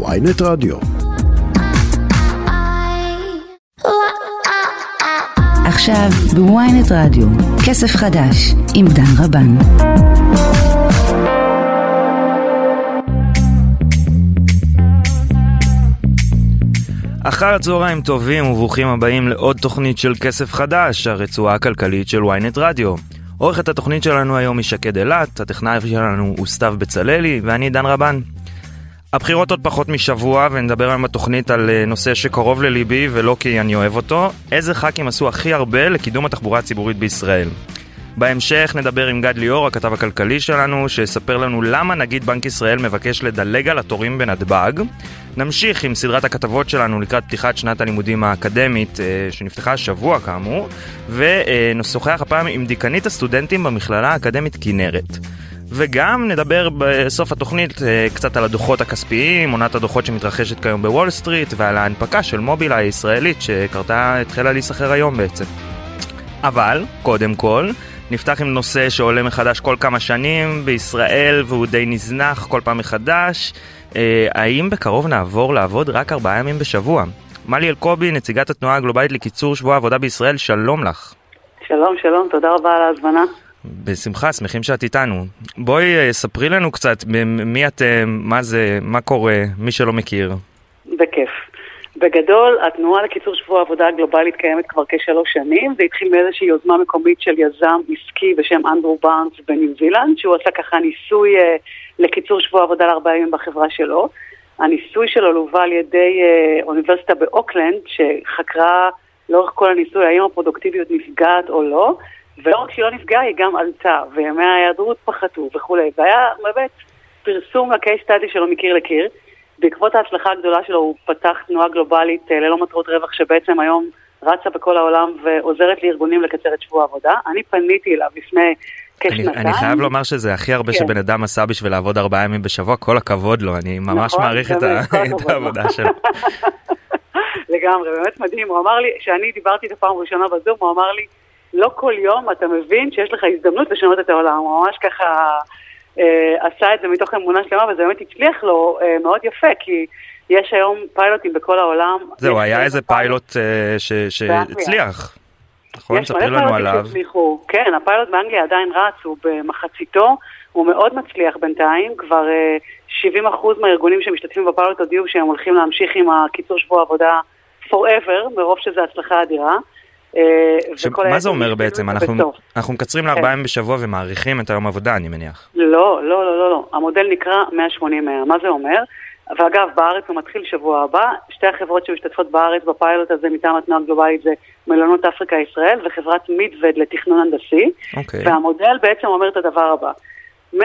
ויינט רדיו. עכשיו בוויינט רדיו, כסף חדש עם דן רבן. אחר הצהריים טובים וברוכים הבאים לעוד תוכנית של כסף חדש, הרצועה הכלכלית של ynet רדיו. עורכת התוכנית שלנו היום היא שקד אילת, הטכנאי שלנו הוא סתיו בצללי ואני דן רבן. הבחירות עוד פחות משבוע ונדבר היום בתוכנית על אה, נושא שקרוב לליבי ולא כי אני אוהב אותו, איזה ח"כים עשו הכי הרבה לקידום התחבורה הציבורית בישראל. בהמשך נדבר עם גד ליאור, הכתב הכלכלי שלנו, שיספר לנו למה נגיד בנק ישראל מבקש לדלג על התורים בנתב"ג. נמשיך עם סדרת הכתבות שלנו לקראת פתיחת שנת הלימודים האקדמית, אה, שנפתחה השבוע כאמור, ונשוחח הפעם עם דיקנית הסטודנטים במכללה האקדמית כנרת. וגם נדבר בסוף התוכנית אה, קצת על הדוחות הכספיים, עונת הדוחות שמתרחשת כיום בוול סטריט ועל ההנפקה של מובילה הישראלית שקרתה, התחילה להיסחר היום בעצם. אבל, קודם כל, נפתח עם נושא שעולה מחדש כל כמה שנים בישראל והוא די נזנח כל פעם מחדש. אה, האם בקרוב נעבור לעבוד רק ארבעה ימים בשבוע? מלי אלקובי, נציגת התנועה הגלובלית לקיצור שבוע העבודה בישראל, שלום לך. שלום, שלום, תודה רבה על ההזמנה. בשמחה, שמחים שאת איתנו. בואי אה, ספרי לנו קצת מי אתם, מה זה, מה קורה, מי שלא מכיר. בכיף. בגדול, התנועה לקיצור שבוע העבודה הגלובלית קיימת כבר כשלוש שנים. זה התחיל מאיזושהי יוזמה מקומית של יזם עסקי בשם אנדרו בארנס בניו זילנד, שהוא עשה ככה ניסוי uh, לקיצור שבוע עבודה לארבעה ימים בחברה שלו. הניסוי שלו לווה על ידי uh, אוניברסיטה באוקלנד, שחקרה לאורך כל הניסוי האם הפרודוקטיביות נפגעת או לא, ולא רק שהיא לא נפגעה, היא גם עלתה, וימי ההיעדרות פחתו וכולי. והיה באמת פרסום לקייס סטאדי שלו מקיר לקיר. בעקבות ההצלחה הגדולה שלו הוא פתח תנועה גלובלית אה, ללא מטרות רווח שבעצם היום רצה בכל העולם ועוזרת לארגונים לקצר את שבוע העבודה. אני פניתי אליו לפני כשנתיים. אני, אני חייב לומר שזה הכי הרבה כן. שבן אדם עשה בשביל לעבוד ארבעה ימים בשבוע, כל הכבוד לו, אני ממש נכון, מעריך את, ה... את העבודה שלו. לגמרי, באמת מדהים. הוא אמר לי, כשאני דיברתי את הפעם הראשונה בזום, הוא אמר לי, לא כל יום אתה מבין שיש לך הזדמנות לשנות את העולם. הוא ממש ככה... אה, עשה את זה מתוך אמונה שלמה, וזה באמת הצליח לו אה, מאוד יפה, כי יש היום פיילוטים בכל העולם. זהו, היה איזה פיילוט אה, שהצליח. נכון? ספרי לנו עליו. שצליחו. כן, הפיילוט באנגליה עדיין רץ, הוא במחציתו, הוא מאוד מצליח בינתיים, כבר 70% מהארגונים שמשתתפים בפיילוט הודיעו שהם הולכים להמשיך עם הקיצור שבוע עבודה forever, מרוב שזו הצלחה אדירה. ש... מה זה אומר בעצם? אנחנו, אנחנו מקצרים לארבעה כן. ימים בשבוע ומאריכים את היום עבודה, אני מניח. לא, לא, לא, לא, לא. המודל נקרא 180-100. מה זה אומר? ואגב, בארץ הוא מתחיל שבוע הבא. שתי החברות שמשתתפות בארץ בפיילוט הזה מטעם התנועה הגלובלית זה מלונות אפריקה ישראל וחברת מידווד לתכנון הנדסי. Okay. אוקיי. והמודל בעצם אומר את הדבר הבא. 180-100.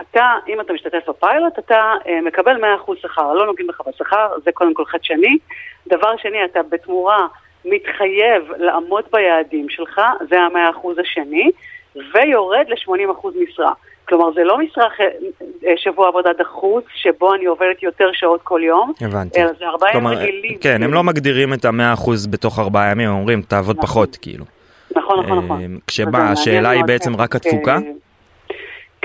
אתה, אם אתה משתתף בפיילוט, אתה אה, מקבל 100% שכר. לא נוגעים לך בשכר, זה קודם כל חדשני. דבר שני, אתה בתמורה מתחייב לעמוד ביעדים שלך, זה המאה אחוז השני, ויורד ל-80% משרה. כלומר, זה לא משרה אה, שבוע עבודה דחוס, שבו אני עובדת יותר שעות כל יום, הבנתי. אלא זה ארבעה ימים רגילים. כן, הם לא מגדירים את המאה אחוז בתוך ארבעה ימים, הם אומרים, תעבוד נכון. פחות, כאילו. נכון, נכון, נכון. אה, כשמה, השאלה היא בעצם רק התפוקה?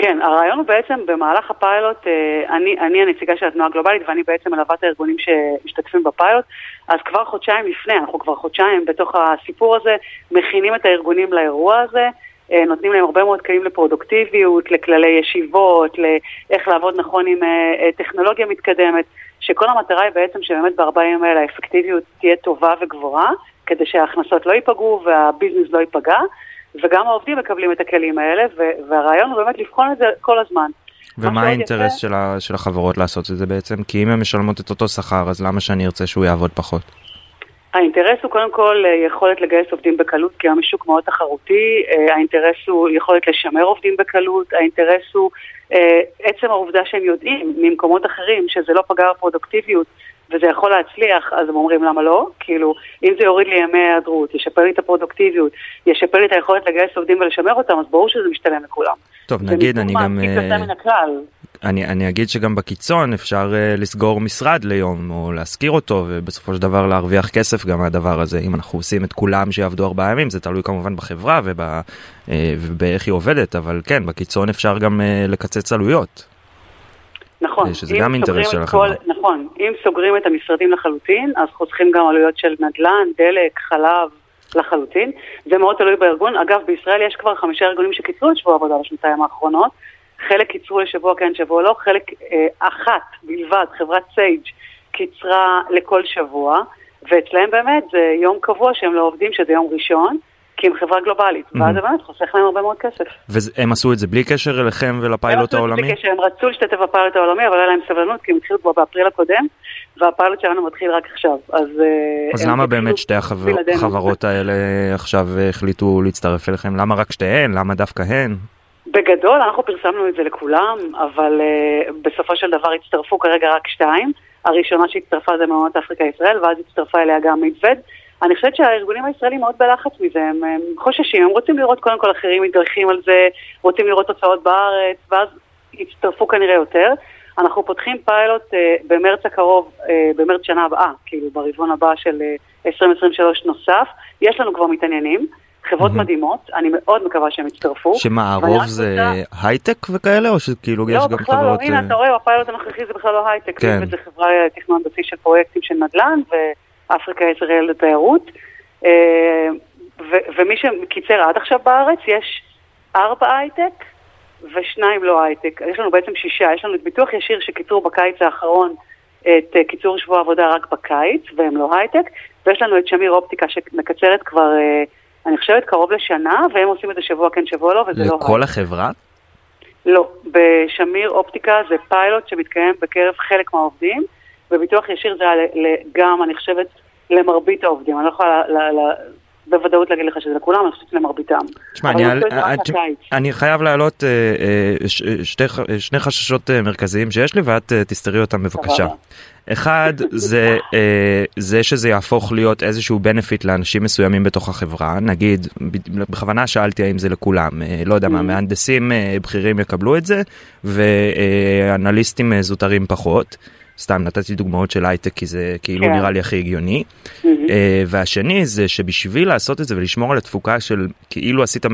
כן, הרעיון הוא בעצם במהלך הפיילוט, אה, אני, אני הנציגה של התנועה הגלובלית ואני בעצם מלווה את הארגונים שמשתתפים בפיילוט, אז כבר חודשיים לפני, אנחנו כבר חודשיים בתוך הסיפור הזה, מכינים את הארגונים לאירוע הזה, אה, נותנים להם הרבה מאוד כלים לפרודוקטיביות, לכללי ישיבות, לאיך לעבוד נכון עם אה, טכנולוגיה מתקדמת, שכל המטרה היא בעצם שבאמת בארבעה ימים האלה האפקטיביות תהיה טובה וגבוהה, כדי שההכנסות לא ייפגעו והביזנס לא ייפגע. וגם העובדים מקבלים את הכלים האלה, והרעיון הוא באמת לבחון את זה כל הזמן. ומה האינטרס של, ה- של החברות לעשות את זה בעצם? כי אם הן משלמות את אותו שכר, אז למה שאני ארצה שהוא יעבוד פחות? האינטרס הוא קודם כל אה, יכולת לגייס עובדים בקלות, כי היום יש שוק מאוד תחרותי, אה, האינטרס הוא יכולת לשמר עובדים בקלות, האינטרס הוא אה, עצם העובדה שהם יודעים ממקומות אחרים שזה לא פגע בפרודוקטיביות וזה יכול להצליח, אז הם אומרים למה לא? כאילו, אם זה יוריד לי ימי היעדרות, ישפר לי את הפרודוקטיביות, ישפר לי את היכולת לגייס עובדים ולשמר אותם, אז ברור שזה משתלם לכולם. טוב, נגיד, אני גם... אני, אני אגיד שגם בקיצון אפשר uh, לסגור משרד ליום או להשכיר אותו ובסופו של דבר להרוויח כסף גם מהדבר הזה אם אנחנו עושים את כולם שיעבדו ארבעה ימים זה תלוי כמובן בחברה ובא, uh, ובאיך היא עובדת אבל כן בקיצון אפשר גם uh, לקצץ עלויות. נכון. שזה גם אינטרס של החברה. נכון, אם סוגרים את המשרדים לחלוטין, אז חוסכים גם עלויות של נדל"ן, דלק, חלב, לחלוטין. זה מאוד תלוי בארגון. אגב, בישראל יש כבר חמישה ארגונים שקיצרו את שבוע העבודה בשנתיים האחרונות. חלק קיצרו לשבוע כן, שבוע לא, חלק אה, אחת בלבד, חברת סייג' קיצרה לכל שבוע, ואצלהם באמת זה יום קבוע שהם לא עובדים, שזה יום ראשון. כי הם חברה גלובלית, mm-hmm. ואז זה באמת חוסך להם הרבה מאוד כסף. והם עשו את זה בלי קשר אליכם ולפיילוט העולמי? בלי קשר, הם רצו להשתתף בפיילוט העולמי, אבל היה להם סבלנות, כי הם התחילו כבר באפריל הקודם, והפיילוט שלנו מתחיל רק עכשיו. אז, אה, אז למה באמת שתי החברות האלה עכשיו החליטו להצטרף אליכם? למה רק שתיהן? למה דווקא הן? בגדול, אנחנו פרסמנו את זה לכולם, אבל uh, בסופו של דבר הצטרפו כרגע רק שתיים. הראשונה שהצטרפה זה מעונות אפריקה ישראל, ואז הצטרפה אליה גם מדווד. אני חושבת שהארגונים הישראלים מאוד בלחץ מזה, הם, הם חוששים, הם רוצים לראות קודם כל אחרים מתגלחים על זה, רוצים לראות תוצאות בארץ, ואז יצטרפו כנראה יותר. אנחנו פותחים פיילוט אה, במרץ הקרוב, אה, במרץ שנה הבאה, כאילו ברבעון הבא של אה, 2023 נוסף. יש לנו כבר מתעניינים, חברות mm-hmm. מדהימות, אני מאוד מקווה שהם יצטרפו. שמה, הרוב זה רוצה... הייטק וכאלה, או שכאילו לא, יש גם חברות... לא, בכלל לא, הנה אתה רואה, הפיילוט הנוכחי זה בכלל לא הייטק, כן. זה חברה תכנון בסיס של פרויקטים של נדל"ן, ו... אפריקה ישראל לתיירות. אה, ומי שקיצר עד עכשיו בארץ, יש ארבע הייטק ושניים לא הייטק. יש לנו בעצם שישה, יש לנו את ביטוח ישיר שקיצרו בקיץ האחרון את אה, קיצור שבוע עבודה רק בקיץ, והם לא הייטק, ויש לנו את שמיר אופטיקה שמקצרת כבר, אה, אני חושבת, קרוב לשנה, והם עושים את זה שבוע כן, שבוע לא, וזה לא הייטק. לכל החברה? לא, בשמיר אופטיקה זה פיילוט שמתקיים בקרב חלק מהעובדים. בביטוח ישיר זה גם, אני חושבת, למרבית העובדים. אני לא יכולה בוודאות להגיד לך שזה לכולם, אני חושבת למרביתם. תשמע, אני, אני, אני חייב להעלות אה, אה, שתי, שני חששות אה, מרכזיים שיש לי ואת תסתרי אותם בבקשה. אחד זה זה שזה יהפוך להיות איזשהו benefit לאנשים מסוימים בתוך החברה נגיד בכוונה שאלתי האם זה לכולם לא יודע מה mm. מהנדסים בכירים יקבלו את זה ואנליסטים זוטרים פחות. סתם נתתי דוגמאות של הייטק כי זה כאילו כן. נראה לי הכי הגיוני. Mm-hmm. והשני זה שבשביל לעשות את זה ולשמור על התפוקה של כאילו עשית 100%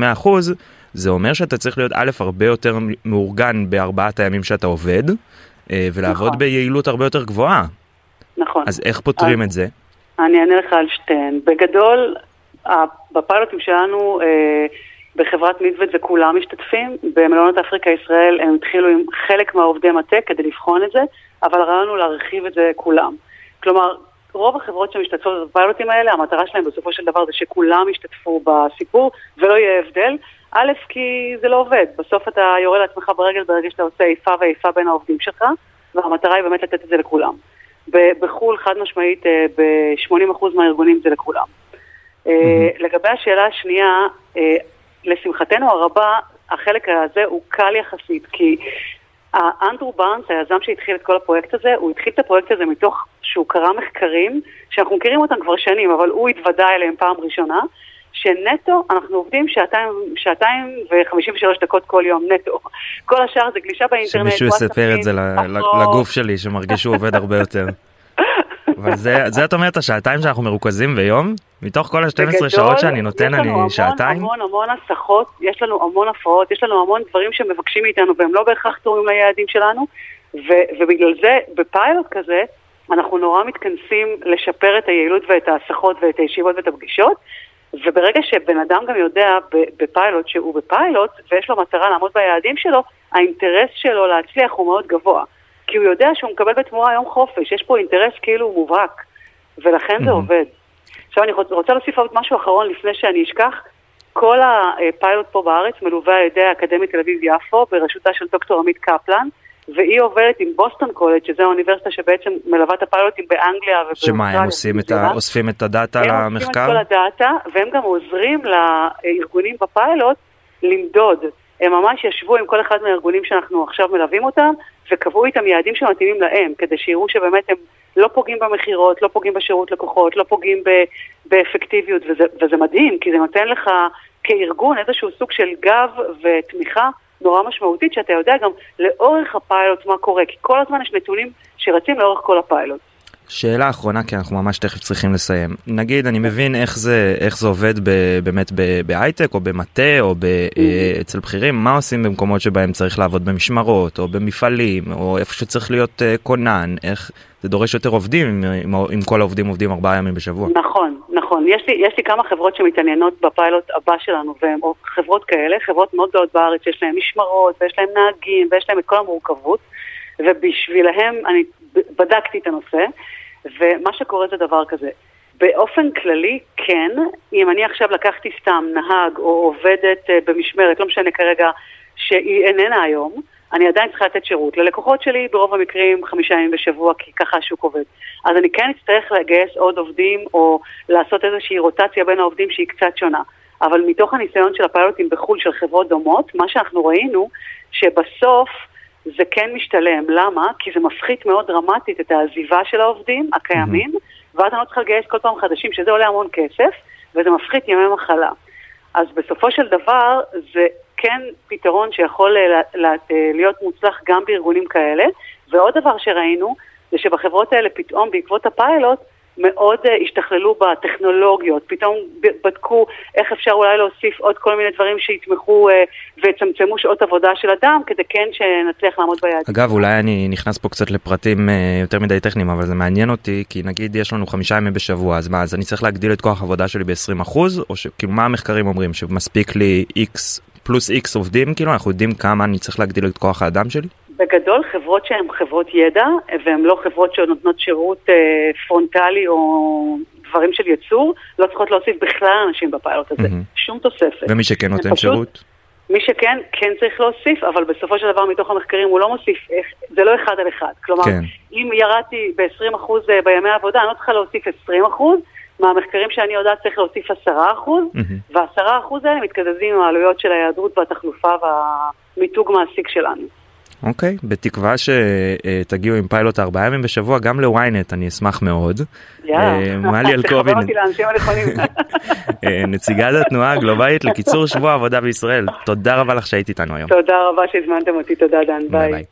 זה אומר שאתה צריך להיות א' הרבה יותר מאורגן בארבעת הימים שאתה עובד uh, ולעבוד נכון. ביעילות הרבה יותר גבוהה. נכון. אז איך פותרים אז, את זה? אני אענה לך על שתיהן. בגדול, בפיילוטים שלנו uh, בחברת מידווד זה כולם משתתפים, במלונות אפריקה ישראל הם התחילו עם חלק מהעובדי מטה כדי לבחון את זה. אבל הרעיון הוא להרחיב את זה כולם. כלומר, רוב החברות שמשתתפות בפיילוטים האלה, המטרה שלהם בסופו של דבר זה שכולם ישתתפו בסיפור ולא יהיה הבדל. א', כי זה לא עובד. בסוף אתה יורה לעצמך ברגל ברגע שאתה עושה איפה ואיפה בין העובדים שלך, והמטרה היא באמת לתת את זה לכולם. בחו"ל, חד משמעית, אה, ב-80% מהארגונים זה לכולם. Mm-hmm. לגבי השאלה השנייה, אה, לשמחתנו הרבה, החלק הזה הוא קל יחסית, כי אנדרו בארנס, היזם שהתחיל את כל הפרויקט הזה, הוא התחיל את הפרויקט הזה מתוך שהוא קרא מחקרים, שאנחנו מכירים אותם כבר שנים, אבל הוא התוודע אליהם פעם ראשונה, שנטו אנחנו עובדים שעתיים, שעתיים וחמישים ושלוש דקות כל יום נטו. כל השאר זה גלישה באינטרנט. שמישהו יספר את זה לגוף שלי, שמרגיש שהוא עובד הרבה יותר. אבל זה, זה את אומרת השעתיים שאנחנו מרוכזים ביום? מתוך כל ה-12 שעות שאני נותן אני המון, שעתיים? יש לנו המון המון הסחות, יש לנו המון הפרעות, יש לנו המון דברים שמבקשים מאיתנו והם לא בהכרח תורמים ליעדים שלנו ו- ובגלל זה בפיילוט כזה אנחנו נורא מתכנסים לשפר את היעילות ואת ההסחות ואת הישיבות ואת הפגישות וברגע שבן אדם גם יודע בפיילוט שהוא בפיילוט ויש לו מטרה לעמוד ביעדים שלו, האינטרס שלו להצליח הוא מאוד גבוה. כי הוא יודע שהוא מקבל בתמורה יום חופש, יש פה אינטרס כאילו מובהק, ולכן זה עובד. עכשיו אני רוצה להוסיף עוד משהו אחרון לפני שאני אשכח. כל הפיילוט פה בארץ מלווה על ידי האקדמית תל אביב-יפו בראשותה של דוקטור עמית קפלן, והיא עובדת עם Boston College, שזו האוניברסיטה שבעצם מלווה את הפיילוטים באנגליה שמה, הם עושים את ה... אוספים את ה data למחקר? הם אוספים את כל ה data, והם גם עוזרים לארגונים בפיילוט למדוד. הם ממש ישבו עם כל אחד מהארגונים שאנחנו עכשיו מלווים אותם, וקבעו איתם יעדים שמתאימים להם, כדי שיראו שבאמת הם לא פוגעים במכירות, לא פוגעים בשירות לקוחות, לא פוגעים באפקטיביות, וזה, וזה מדהים, כי זה נותן לך כארגון איזשהו סוג של גב ותמיכה נורא משמעותית, שאתה יודע גם לאורך הפיילוט מה קורה, כי כל הזמן יש נתונים שרצים לאורך כל הפיילוט. שאלה אחרונה כי אנחנו ממש תכף צריכים לסיים. נגיד אני מבין איך זה איך זה עובד ב, באמת בהייטק או במטה או ב, mm-hmm. אצל בכירים מה עושים במקומות שבהם צריך לעבוד במשמרות או במפעלים או איפה שצריך להיות uh, כונן איך זה דורש יותר עובדים אם, אם, כל העובדים עובדים ארבעה ימים בשבוע. נכון נכון יש לי יש לי כמה חברות שמתעניינות בפיילוט הבא שלנו והן חברות כאלה חברות מאוד גדולות בארץ יש להן משמרות ויש להן נהגים ויש להן את כל המורכבות ובשבילהם אני בדקתי את הנושא, ומה שקורה זה דבר כזה. באופן כללי, כן, אם אני עכשיו לקחתי סתם נהג או עובדת אה, במשמרת, לא משנה כרגע, שהיא איננה היום, אני עדיין צריכה לתת שירות. ללקוחות שלי ברוב המקרים חמישה ימים בשבוע, כי ככה השוק עובד. אז אני כן אצטרך לגייס עוד עובדים או לעשות איזושהי רוטציה בין העובדים שהיא קצת שונה. אבל מתוך הניסיון של הפיילוטים בחו"ל של חברות דומות, מה שאנחנו ראינו, שבסוף זה כן משתלם. למה? כי זה מפחית מאוד דרמטית את העזיבה של העובדים הקיימים, mm-hmm. ואז אני לא צריכה לגייס כל פעם חדשים, שזה עולה המון כסף, וזה מפחית ימי מחלה. אז בסופו של דבר זה כן פתרון שיכול להיות מוצלח גם בארגונים כאלה. ועוד דבר שראינו, זה שבחברות האלה פתאום בעקבות הפיילוט, מאוד uh, השתכללו בטכנולוגיות, פתאום בדקו איך אפשר אולי להוסיף עוד כל מיני דברים שיתמכו uh, ויצמצמו שעות עבודה של אדם, כדי כן שנצליח לעמוד ביעד. אגב, אולי אני נכנס פה קצת לפרטים uh, יותר מדי טכניים, אבל זה מעניין אותי, כי נגיד יש לנו חמישה ימים בשבוע, אז מה, אז אני צריך להגדיל את כוח העבודה שלי ב-20%, או שכאילו מה המחקרים אומרים, שמספיק לי X פלוס X עובדים, כאילו אנחנו יודעים כמה אני צריך להגדיל את כוח האדם שלי? בגדול חברות שהן חברות ידע, והן לא חברות שנותנות שירות אה, פרונטלי או דברים של ייצור, לא צריכות להוסיף בכלל אנשים בפיילוט הזה. Mm-hmm. שום תוספת. ומי שכן נותן פשוט, שירות? מי שכן, כן צריך להוסיף, אבל בסופו של דבר מתוך המחקרים הוא לא מוסיף, זה לא אחד על אחד. כלומר, כן. אם ירדתי ב-20% אה, בימי העבודה, אני לא צריכה להוסיף 20%, מהמחקרים שאני יודעת צריך להוסיף 10%, mm-hmm. וה-10% האלה מתקזזים עם העלויות של ההיעדרות והתחלופה והמיתוג מעסיק שלנו. אוקיי, okay, בתקווה שתגיעו עם פיילוט ארבעה ימים בשבוע גם לוויינט, אני אשמח מאוד. יאללה, מלי אלקובי, אה, נציגת התנועה הגלובלית לקיצור שבוע עבודה בישראל, תודה רבה לך שהיית איתנו היום. תודה רבה שהזמנתם אותי, תודה דן. ביי.